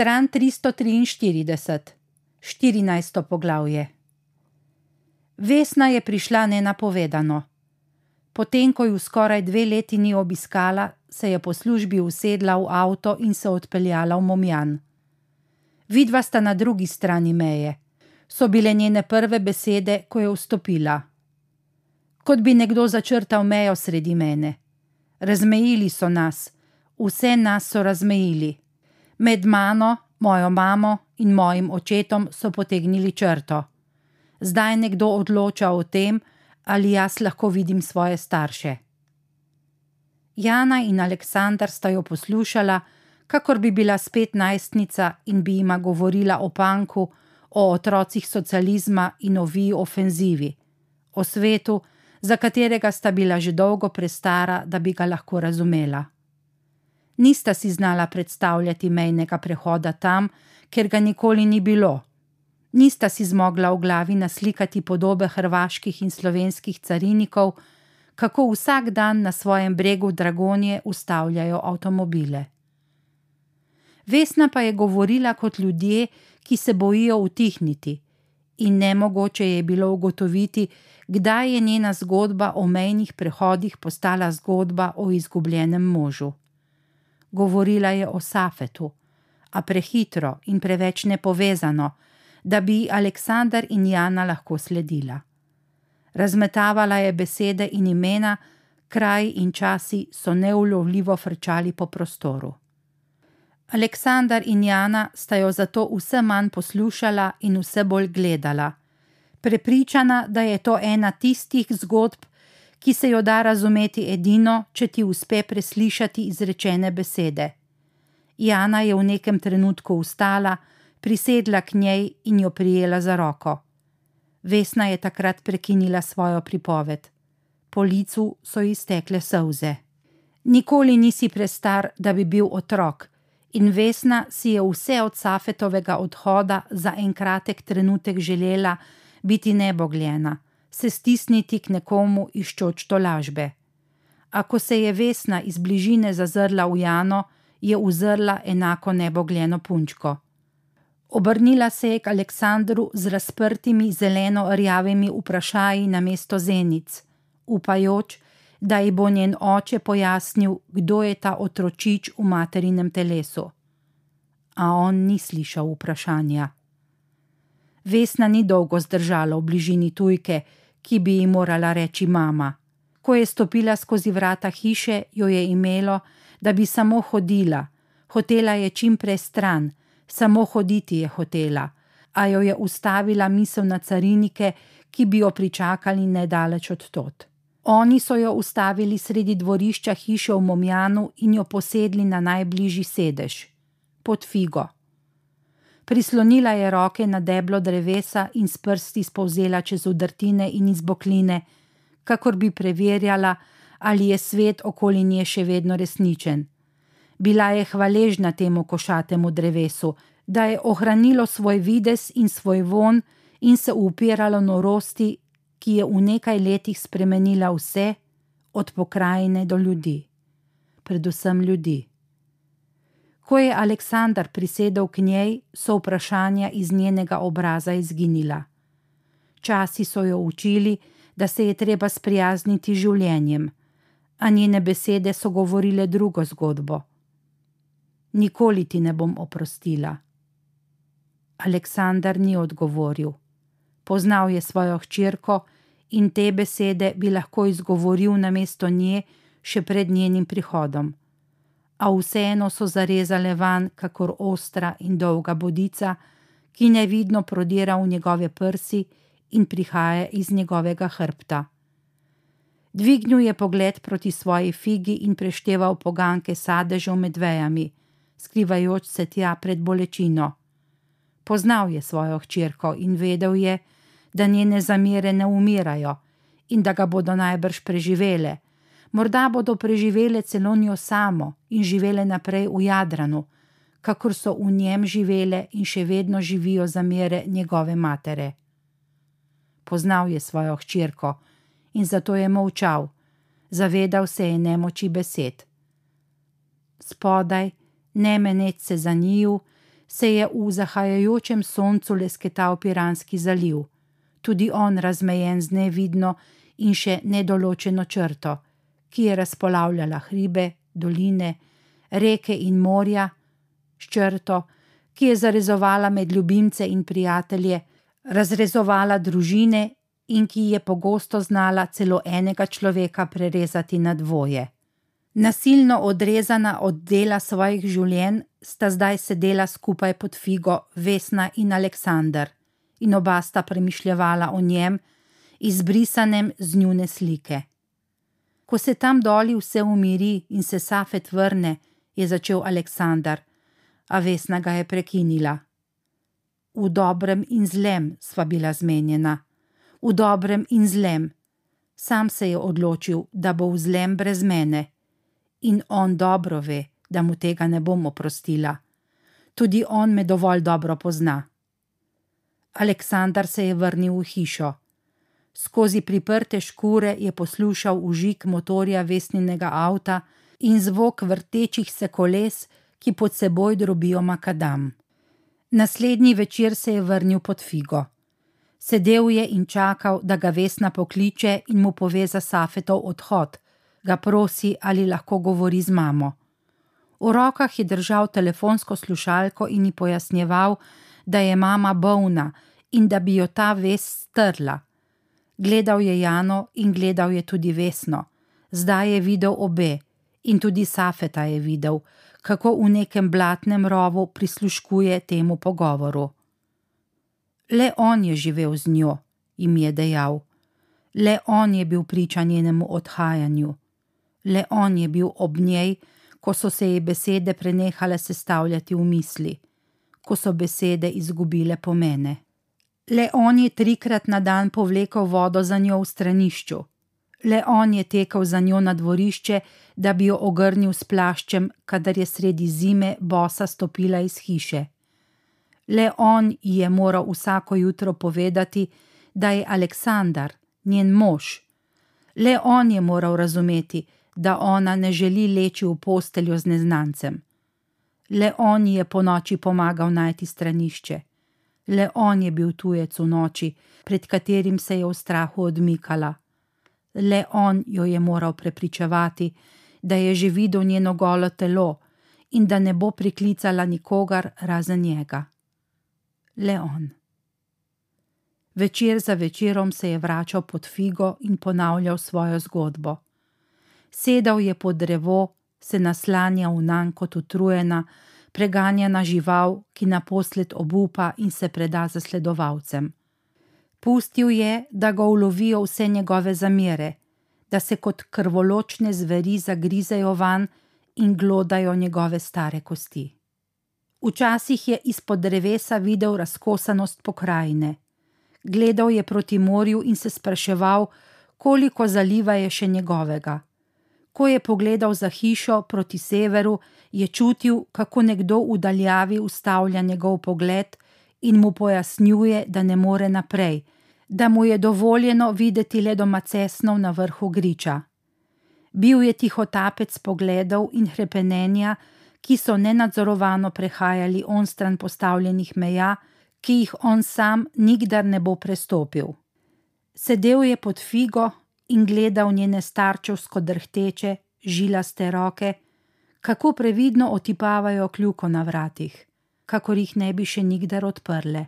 Stran 343, 14. poglavje. Vesna je prišla nenapovedano. Potem, ko ju skoraj dve leti ni obiskala, se je po službi usedla v avto in se odpeljala v Momjan. Vidva sta na drugi strani meje, so bile njene prve besede, ko je vstopila. Kot bi nekdo začrtal mejo sredi mene. Razmejili so nas, vse nas so razmejili. Med mano, mojo mamo in mojim očetom so potegnili črto. Zdaj nekdo odloča o tem, ali jaz lahko vidim svoje starše. Jana in Aleksandar sta jo poslušala, kakor bi bila spet najstnica in bi jima govorila o panku, o otrocih socializma in o vi ofenzivi, o svetu, za katerega sta bila že dolgo prestara, da bi ga lahko razumela. Nista si znala predstavljati mejnega prehoda tam, ker ga nikoli ni bilo. Nista si zmogla v glavi naslikati podobe hrvaških in slovenskih carinikov, kako vsak dan na svojem bregu Dragonje ustavljajo avtomobile. Vesna pa je govorila kot ljudje, ki se bojijo utihniti, in nemogoče je bilo ugotoviti, kdaj je njena zgodba o mejnih prehodih postala zgodba o izgubljenem možu. Govorila je o Safetu, a prehitro in preveč nepovezano, da bi Aleksandar in Jana lahko sledila. Razmetavala je besede in imena, kraj in časi so neulovljivo frčali po prostoru. Aleksandar in Jana sta jo zato vse manj poslušala in vse bolj gledala, prepričana, da je to ena tistih zgodb, ki se jo da razumeti edino, če ti uspe preslišati izrečene besede. Jana je v nekem trenutku ustala, prisedla k njej in jo prijela za roko. Vesna je takrat prekinila svojo pripoved. Po licu so iztekle solze. Nikoli nisi prestar, da bi bil otrok, in Vesna si je vse od Safetovega odhoda za en kratek trenutek želela biti nebogljena, se stisniti k nekomu iščoč to lažbe. A ko se je Vesna iz bližine zazrla v Jano, je uzrla enako nebogljeno punčko. Obrnila se je k Aleksandru z razprtimi zeleno-rjavimi vprašaji na mesto zenic, upajoč, da ji bo njen oče pojasnil, kdo je ta otročič v materinem telesu. A on ni slišal vprašanja. Vesna ni dolgo zdržala v bližini tujke, ki bi ji morala reči mama. Ko je stopila skozi vrata hiše, jo je imelo, da bi samo hodila, hotela je čim prej stran, samo hoditi je hotela, a jo je ustavila misel na carinike, ki bi jo pričakali nedaleč od tot. Oni so jo ustavili sredi dvorišča hiše v Momjanu in jo posedli na najbližji sedež, pod figo. Prislonila je roke na deblo drevesa in s prsti spovzela čez udrtine in izbokline, kakor bi preverjala, ali je svet okoli nje še vedno resničen. Bila je hvaležna temu košatemu drevesu, da je ohranilo svoj vides in svoj von in se upiralo norosti, ki je v nekaj letih spremenila vse, od pokrajine do ljudi, predvsem ljudi. Ko je Aleksandar prisedel k njej, so vprašanja iz njenega obraza izginila. Časi so jo učili, da se je treba sprijazniti življenjem, a njene besede so govorile drugo zgodbo. Nikoli ti ne bom oprostila. Aleksandar ni odgovoril. Poznal je svojo hčerko in te besede bi lahko izgovoril na mesto nje še pred njenim prihodom. A vseeno so zarezale van, kakor ostra in dolga bodica, ki nevidno prodira v njegove prsi in prihaja iz njegovega hrbta. Dvignil je pogled proti svoji figi in prešteval poganke sadežev med vejami, skrivajoč se tja pred bolečino. Poznal je svojo hčerko in vedel je, da njene zamere ne umirajo in da ga bodo najbrž preživele. Morda bodo preživele celo njo samo in živele naprej v Jadranu, kakor so v njem živele in še vedno živijo zamere njegove matere. Poznal je svojo hčerko in zato je molčal, zavedal se je nemoči besed. Spodaj, ne meneč se za njiju, se je v zahajajočem soncu lesketal Piranski zaliv, tudi on razmejen z nevidno in še nedoločeno črto, ki je razpolavljala hribe, doline, reke in morja, s črto, ki je zarezovala med ljubimce in prijatelje, razrezovala družine in ki je pogosto znala celo enega človeka prerezati na dvoje. Nasilno odrezana od dela svojih življenj sta zdaj sedela skupaj pod figo Vesna in Aleksandr, in oba sta premišljala o njem, izbrisanem z njune slike. Ko se tam doli vse umiri in se Safet vrne, je začel Aleksandr, a Vesna ga je prekinila. V dobrem in zlem sva bila zmenjena, v dobrem in zlem. Sam se je odločil, da bo v zlem brez mene, in on dobro ve, da mu tega ne bom oprostila. Tudi on me dovolj dobro pozna. Aleksandar se je vrnil v hišo. Skozi priprte škure je poslušal užik motorja vesninega avta in zvok vrtečih se koles, ki pod seboj drobijo makadam. Naslednji večer se je vrnil pod figo. Sedel je in čakal, da ga Vesna pokliče in mu pove za Safetov odhod, ga prosi, ali lahko govori z mamo. V rokah je držal telefonsko slušalko in ji pojasnjeval, da je mama bolna in da bi jo ta ves strla. Gledal je Jano in gledal je tudi Vesno, zdaj je videl obe in tudi Safeta je videl, kako v nekem blatnem rovu prisluškuje temu pogovoru. Le on je živel z njo, jim je dejal. Le on je bil priča njenemu odhajanju. Le on je bil ob njej, ko so se jej besede prenehale sestavljati v misli, ko so besede izgubile pomene. Le on je trikrat na dan povlekel vodo za njo v stranišču, le on je tekel za njo na dvorišče, da bi jo ogrnil s plaščem, kadar je sredi zime bosa stopila iz hiše. Le on ji je moral vsako jutro povedati, da je Aleksandar, njen mož. Le on je moral razumeti, da ona ne želi leči v posteljo z neznancem. Le on ji je po noči pomagal najti stranišče. Le on je bil tujec v noči, pred katerim se je v strahu odmikala le on jo je moral prepričevati, da je že videl njeno golo telo in da ne bo priklicala nikogar razen njega. Le on. Večer za večerom se je vračal pod figo in ponavljal svojo zgodbo. Sedal je pod drevo, se naslanjal v nan kot utrujena, preganjena žival, ki naposled obupa in se preda zasledovalcem. Pustil je, da ga ulovijo vse njegove zamere, da se kot krvoločne zveri zagrizejo van in glodajo njegove stare kosti. Včasih je izpod drevesa videl razkosanost pokrajine. Gledal je proti morju in se spraševal, koliko zaliva je še njegovega. Ko je pogledal za hišo proti severu, je čutil, kako nekdo v daljavi ustavlja njegov pogled in mu pojasnjuje, da ne more naprej, da mu je dovoljeno videti le doma cesnov na vrhu griča. Bil je tihotapec pogledov in hrepenenja, ki so nenadzorovano prehajali on stran postavljenih meja, ki jih on sam nikdar ne bo prestopil. Sedel je pod figo in gledal njene starčevsko drhteče, žilaste roke, kako previdno otipavajo kljuko na vratih kakor jih ne bi še nikdar odprle.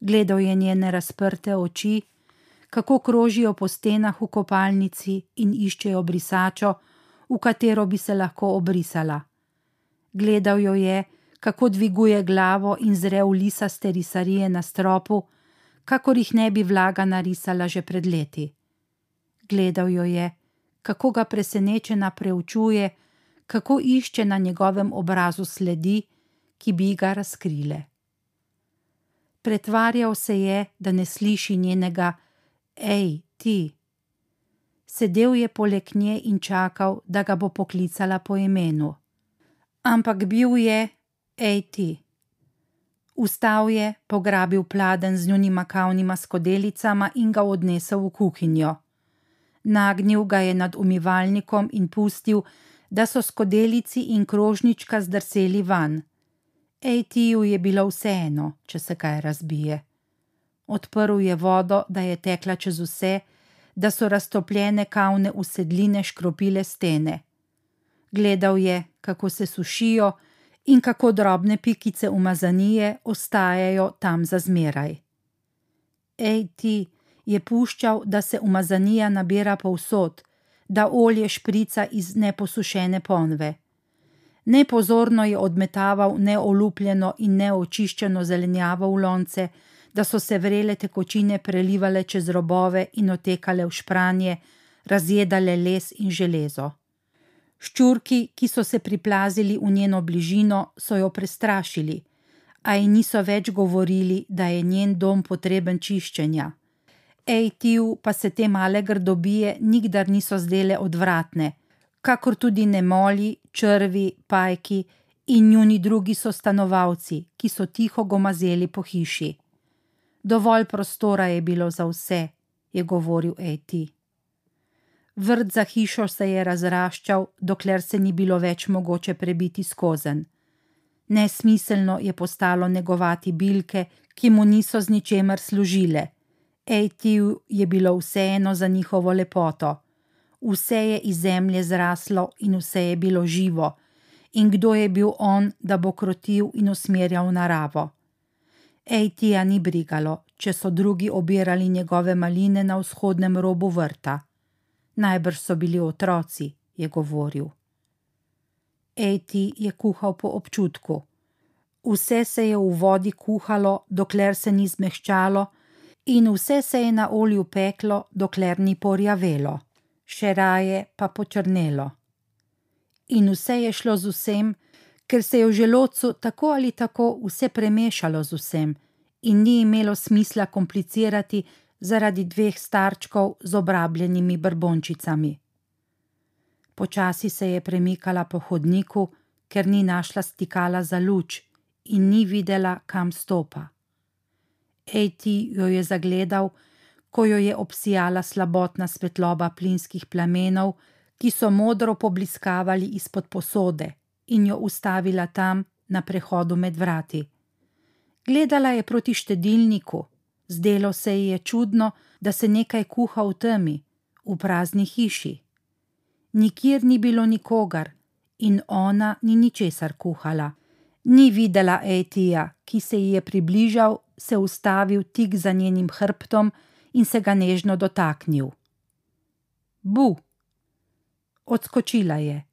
Gledal je njene razprte oči, kako krožijo po stenah v kopalnici in iščejo brisačo, v katero bi se lahko obrisala. Gledal jo je, kako dviguje glavo in zre v lisaste risarije na stropu, kakor jih ne bi vlaga narisala že pred leti. Gledal jo je, kako ga presenečena preučuje, kako išče na njegovem obrazu sledi, ki bi ga razkrile. Pretvarjal se je, da ne sliši njenega: Ej, ti. Sedel je poleg nje in čakal, da ga bo poklicala po imenu. Ampak bil je, ej, ti. Vstal je, pograbil pladen z njunima kavnima skodelicama in ga odnesel v kuhinjo. Nagnil ga je nad umivalnikom in pustil, da so skodelici in krožnička zdrseli van Ejtiju je bilo vseeno, če se kaj razbije. Odprl je vodo, da je tekla čez vse, da so raztopljene kavne usedline škropile stene. Gledal je, kako se sušijo in kako drobne pikice umazanije ostajajo tam za zmeraj. Ej, ti je puščal, da se umazanija nabira povsod, da olje šprica iz neposušene ponve. Nepozorno je odmetaval neolupljeno in neočiščeno zelenjavo v lonce, da so se vrele tekočine prelivale čez robove in otekale v špranje, razjedale les in železo. Ščurki, ki so se priplazili v njeno bližino, so jo prestrašili, a ji niso več govorili, da je njen dom potreben čiščenja. Tiv pa se te male grdobije nikdar niso zdele odvratne, kakor tudi ne moli, črvi, pajki in njuni drugi so stanovalci, ki so tiho gomazeli po hiši. Dovolj prostora je bilo za vse, je govoril Eti. Vrt za hišo se je razraščal, dokler se ni bilo več mogoče prebiti skozen. Nesmiselno je postalo negovati bilke, ki mu niso z ničemer služile. Ejtiv je bilo vseeno za njihovo lepoto. Vse je iz zemlje zraslo in vse je bilo živo. In kdo je bil on, da bo krotil in usmerjal naravo? Ejtija ni brigalo, če so drugi obirali njegove maline na vzhodnem robu vrta. Najbrž so bili otroci, je govoril. Ejti je kuhal po občutku. Vse se je v vodi kuhalo, dokler se ni zmehčalo, in vse se je na olju peklo, dokler ni porjavelo, še raje pa počrnelo. In vse je šlo z vsem, ker se je v želodcu tako ali tako vse premešalo z vsem, in ni imelo smisla komplicirati zaradi dveh starčkov z obrabljenimi brbončicami. Počasi se je premikala po hodniku, ker ni našla stikala za luč in ni videla, kam stopa. Ejti jo je zagledal, ko jo je obsijala slabotna svetloba plinskih plamenov, ki so modro pobliskavali izpod posode, in jo ustavila tam na prehodu med vrati. Gledala je proti štedilniku, zdelo se ji je čudno, da se nekaj kuha v temi, v prazni hiši. Nikjer ni bilo nikogar in ona ni ničesar kuhala. Ni videla Etija, ki se ji je približal, se ustavil tik za njenim hrbtom in se ga nežno dotaknil. Bu! Odskočila je.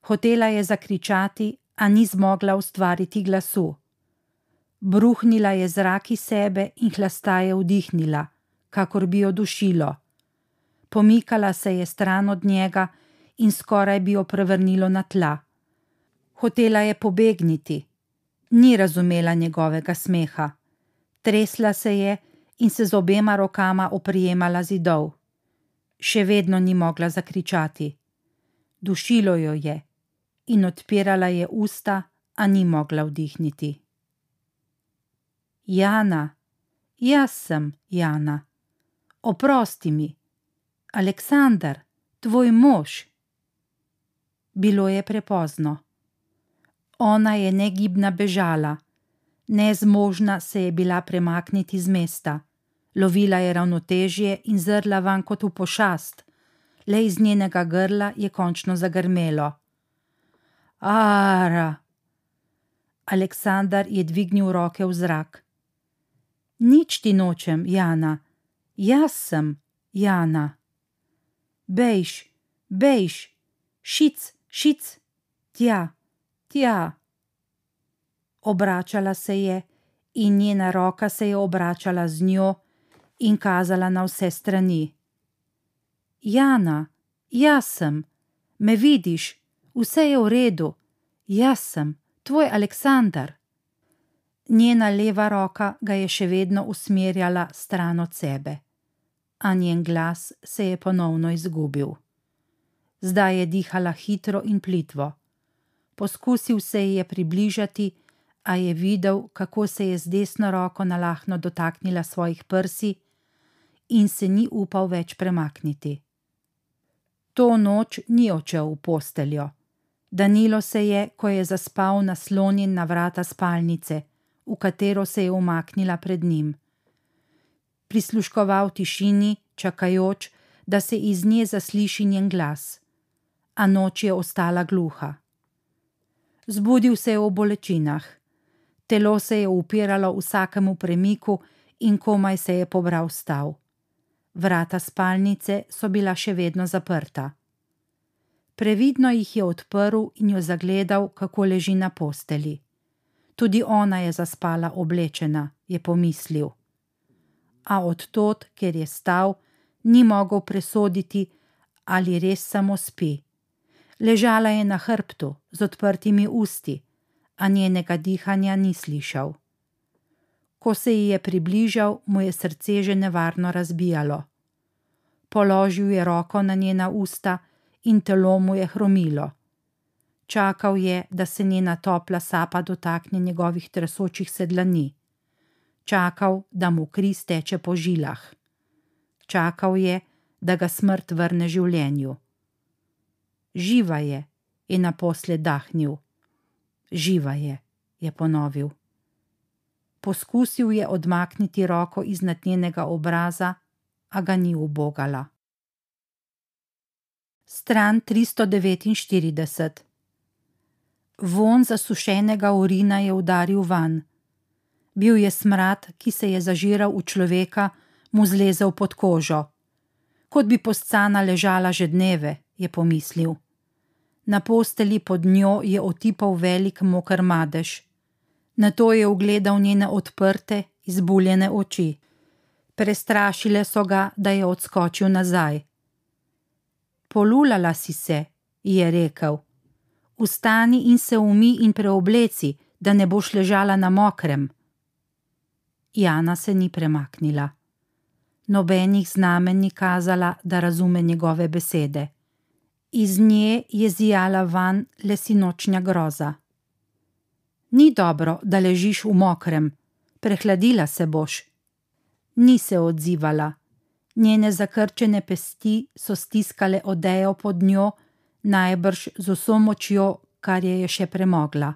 Hotela je zakričati, a ni zmogla ustvariti glasu. Bruhnila je zrak iz sebe in hlastaje vdihnila, kakor bi jo dušilo. Pomikala se je stran od njega in skoraj bi jo prevrnilo na tla. Hotela je pobegniti, ni razumela njegovega smeha. Tresla se je in se z obema rokama oprijemala zidov. Še vedno ni mogla zakričati. Dušilo jo je in odpirala je usta, a ni mogla vdihniti. Jana, jaz sem Jana. Oprosti mi, Aleksandar, tvoj mož. Bilo je prepozno. Ona je negibna bežala, nezmožna se je bila premakniti z mesta, lovila je ravnotežje in zrla van kot v pošast, le iz njenega grla je končno zagrmelo. Ara! Aleksandar je dvignil roke v zrak. Nič ti nočem, Jana, jaz sem Jana. Bejš, bejš, šic, šic, tja, tja. Obračala se je in njena roka se je obračala z njo in kazala na vse strani. Jana, jaz sem, me vidiš, vse je v redu, jaz sem, tvoj Aleksandar. Njena leva roka ga je še vedno usmerjala stran od sebe, a njen glas se je ponovno izgubil. Zdaj je dihala hitro in plitvo. Poskusil se ji je približati, a je videl, kako se je z desno roko nalahno dotaknila svojih prsi in se ni upal več premakniti. To noč ni odšel v posteljo. Danilo se je, ko je zaspal, naslonjen na vrata spalnice, v katero se je umaknila pred njim. Prisluškoval tišini, čakajoč, da se iz nje zasliši njen glas, a noč je ostala gluha. Zbudil se je v bolečinah, telo se je upiralo vsakemu premiku in komaj se je pobral stav. Vrata spalnice so bila še vedno zaprta. Previdno jih je odprl in jo zagledal, kako leži na posteli. Tudi ona je zaspala oblečena, je pomislil. A od tod, ker je stal, ni mogel presoditi, ali res samo spi. Ležala je na hrbtu, z odprtimi usti, a njenega dihanja ni slišal. Ko se ji je približal, mu je srce že nevarno razbijalo. Položil je roko na njena usta in telo mu je hromilo. Čakal je, da se njena topla sapa dotakne njegovih tresočih sedlani. Čakal, da mu kri steče po žilah. Čakal je, da ga smrt vrne življenju. Živa je, je naposled dahnil. Živa je, je ponovil. Poskusil je odmakniti roko iznad njenega obraza, a ga ni ubogala. Stran 349 Von zasušenega urina je udaril van. Bil je smrad, ki se je zažiral v človeka, mu zlezel pod kožo. Kot bi poscana ležala že dneve, je pomislil. Na posteli pod njo je otipal velik moker madež. Na to je ugledal njene odprte, izbuljene oči. Prestrašile so ga, da je odskočil nazaj. Polulala si se, je rekel. Vstani in se umi in preobleci, da ne boš ležala na mokrem. Jana se ni premaknila. Nobenih znamen ni kazala, da razume njegove besede. Iz nje je zijala van le sinočnja groza. Ni dobro, da ležiš v mokrem, prehladila se boš. Ni se odzivala. Njene zakrčene pesti so stiskale odejo pod njo, najbrž z vso močjo, kar je je še premogla.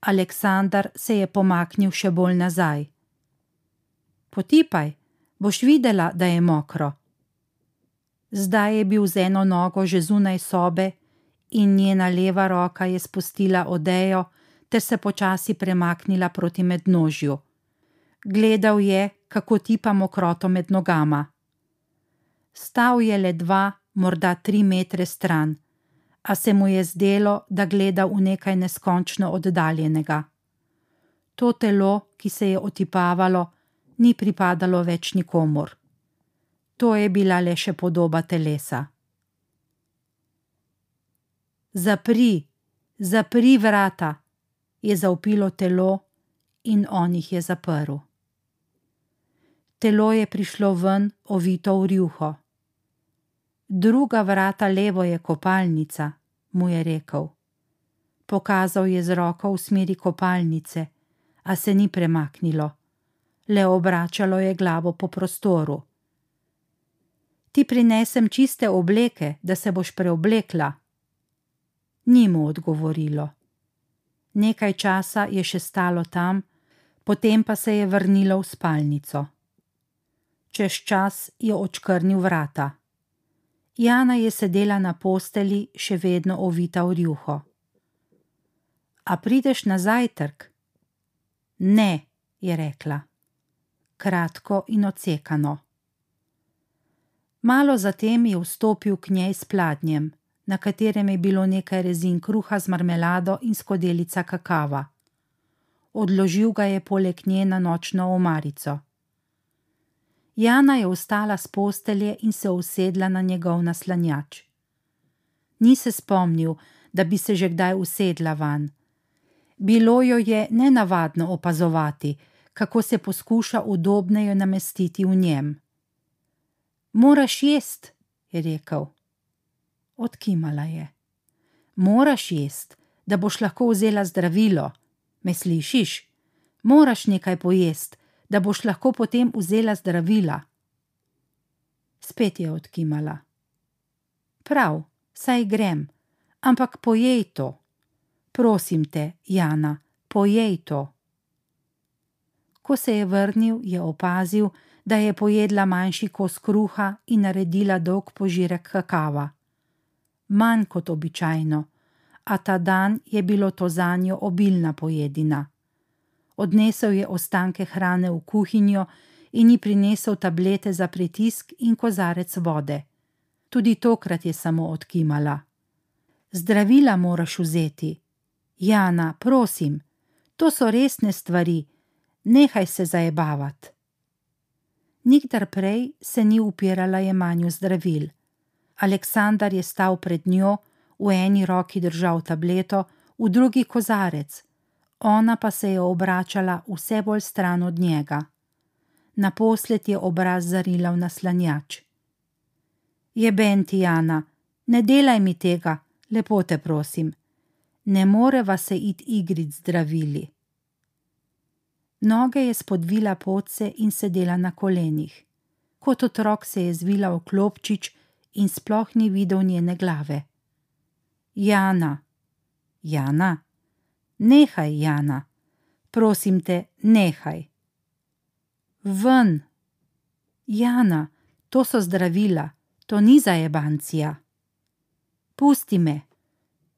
Aleksandar se je pomaknil še bolj nazaj. Potipaj, boš videla, da je mokro. Zdaj je bil z eno nogo že zunaj sobe in njena leva roka je spustila odejo ter se počasi premaknila proti mednožju. Gledal je, kako tipa mokroto med nogama. Stal je le dva, morda tri metre stran, a se mu je zdelo, da gleda v nekaj neskončno oddaljenega. To telo, ki se je otipavalo, ni pripadalo več nikomor. To je bila le še podoba telesa. Zapri, zapri vrata, je zaupilo telo in on jih je zaprl. Telo je prišlo ven, ovito v rjuho. Druga vrata levo je kopalnica, mu je rekel. Pokazal je z roko v smeri kopalnice, a se ni premaknilo, le obračalo je glavo po prostoru. Ti prinesem čiste obleke, da se boš preoblekla. Ni mu odgovorilo. Nekaj časa je še stalo tam, potem pa se je vrnilo v spalnico. Čez čas je očkrnil vrata. Jana je sedela na posteli, še vedno ovita v rjuho. A prideš na zajtrk? Ne, je rekla. Kratko in odsekano. Malo zatem je vstopil k njej s pladnjem, na katerem je bilo nekaj rezin kruha z marmelado in skodelica kakava. Odložil ga je poleg nje na nočno omarico. Jana je vstala z postelje in se usedla na njegov naslanjač. Ni se spomnil, da bi se že kdaj usedla van. Bilo jo je nenavadno opazovati, kako se poskuša udobneje namestiti v njem. Moraš jest, je rekel. Odkimala je. Moraš jest, da boš lahko vzela zdravilo. Me slišiš? Moraš nekaj pojesti, da boš lahko potem vzela zdravila. Spet je odkimala. Prav, saj grem, Ampak pojej to. Prosim te, Jana, pojej to. Ko se je vrnil, je opazil, da je pojedla manjši kos kruha in naredila dolg požirek kakava. Manj kot običajno, a ta dan je bilo to za njo obilna pojedina. Odnesel je ostanke hrane v kuhinjo in ji prinesel tablete za pritisk in kozarec vode. Tudi tokrat je samo odkimala. Zdravila moraš vzeti. Jana, prosim, to so resne stvari, nehaj se zajebavati. Nikdar prej se ni upirala jemanju zdravil. Aleksandar je stal pred njo, v eni roki držal tableto, v drugi kozarec, ona pa se je obračala vse bolj stran od njega. Naposled je obraz zarila v naslanjač. Jeben ti, Jana, ne delaj mi tega, lepo te prosim. Ne moreva se iti igrit zdravili. Noge je spodvila podse in sedela na kolenih. Kot otrok se je zvila v klopčič in sploh ni videl njene glave. Jana, Jana, nehaj, Jana, prosim te, nehaj. Ven, Jana, to so zdravila, to ni zajebancija. Pusti me,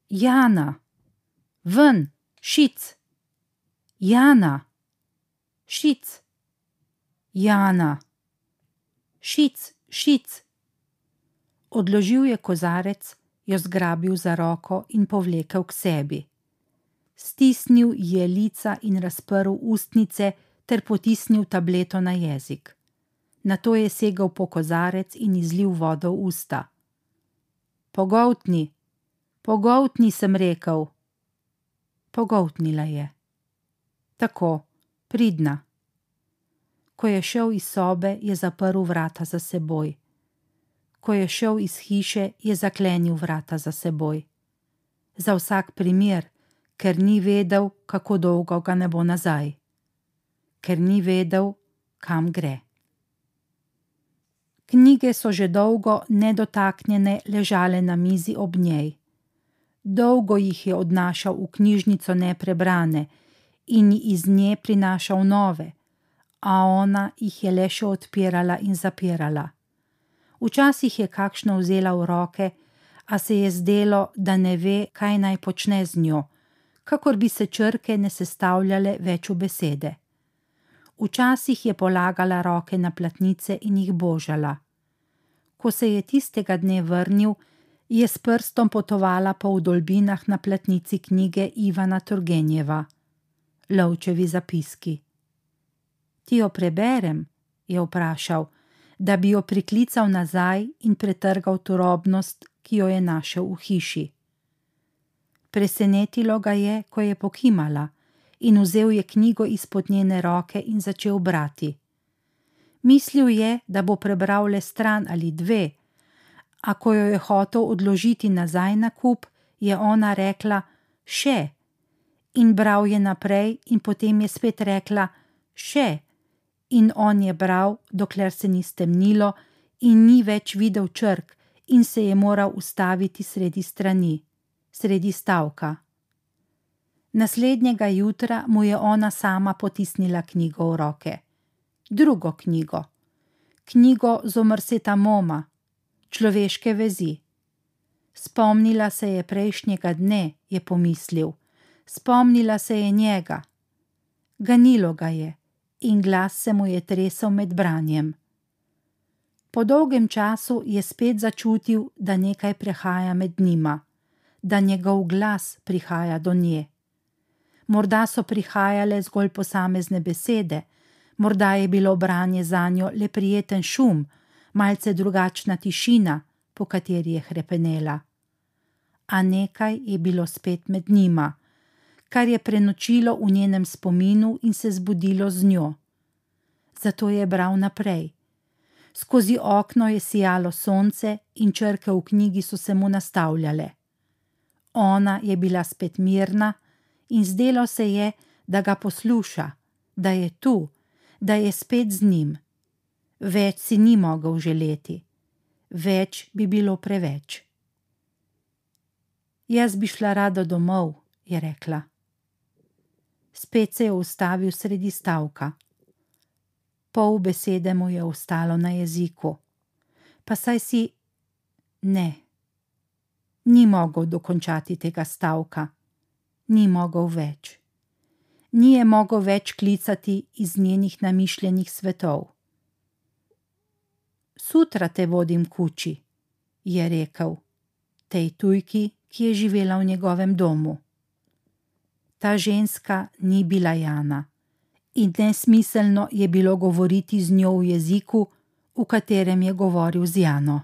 Jana, ven, šic, Jana, šic, Jana, šic, šic. Odložil je kozarec, jo zgrabil za roko in povlekel k sebi. Stisnil je lica in razprl ustnice ter potisnil tableto na jezik. Nato je segel po kozarec in izlil vodo v usta. Pogoltni, pogoltni, sem rekel. Pogoltnila je. Tako, pridna. Ko je šel iz sobe, je zaprl vrata za seboj ko je šel iz hiše, je zaklenil vrata za seboj. Za vsak primer, ker ni vedel, kako dolgo ga ne bo nazaj, ker ni vedel, kam gre. Knjige so že dolgo nedotaknjene ležale na mizi ob njej. Dolgo jih je odnašal v knjižnico neprebrane in iz nje prinašal nove, a ona jih je le še odpirala in zapirala. Včasih je kakšno vzela v roke, a se je zdelo, da ne ve, kaj naj počne z njo, kakor bi se črke ne sestavljale več v besede. Včasih je polagala roke na platnice in jih božala. Ko se je tistega dne vrnil, je s prstom potovala po vdolbinah na platnici knjige Ivana Turgenjeva, Lovčevi zapiski. Ti jo preberem? je vprašal da bi jo priklical nazaj in pretrgal turobnost, ki jo je našel v hiši. Presenetilo ga je, ko je pokimala in vzel je knjigo izpod njene roke in začel brati. Mislil je, da bo prebral le stran ali dve, a ko jo je hotel odložiti nazaj na kup, je ona rekla: Še. In bral je naprej, in potem je spet rekla: Še in on je bral, dokler se ni stemnilo in ni več videl črk, in se je moral ustaviti sredi strani, sredi stavka. Naslednjega jutra mu je ona sama potisnila knjigo v roke. Drugo knjigo. Knjigo Zomrseta Moma, človeške vezi. Spomnila se je prejšnjega dne, je pomislil. Spomnila se je njega. Ganilo ga je in glas se mu je tresel med branjem. Po dolgem času je spet začutil, da nekaj prehaja med njima, da njegov glas prihaja do nje. Morda so prihajale zgolj posamezne besede, morda je bilo branje za njo le prijeten šum, malce drugačna tišina, po kateri je hrepenela. A nekaj je bilo spet med njima kar je prenočilo v njenem spominu in se zbudilo z njo. Zato je bral naprej. Skozi okno je sijalo sonce in črke v knjigi so se mu nastavljale. Ona je bila spet mirna in zdelo se je, da ga posluša, da je tu, da je spet z njim. Več si ni mogel želeti, več bi bilo preveč. Jaz bi šla rada domov, je rekla. Spet se je ustavil sredi stavka. Pol besede mu je ostalo na jeziku. Pa saj si. Ne. Ni mogel dokončati tega stavka. Ni mogel več. Ni je mogel več klicati iz njenih namišljenih svetov. Sutra te vodim kuči, je rekel, tej tujki, ki je živela v njegovem domu. Ta ženska ni bila Jana in nesmiselno je bilo govoriti z njo v jeziku, v katerem je govoril z Jano.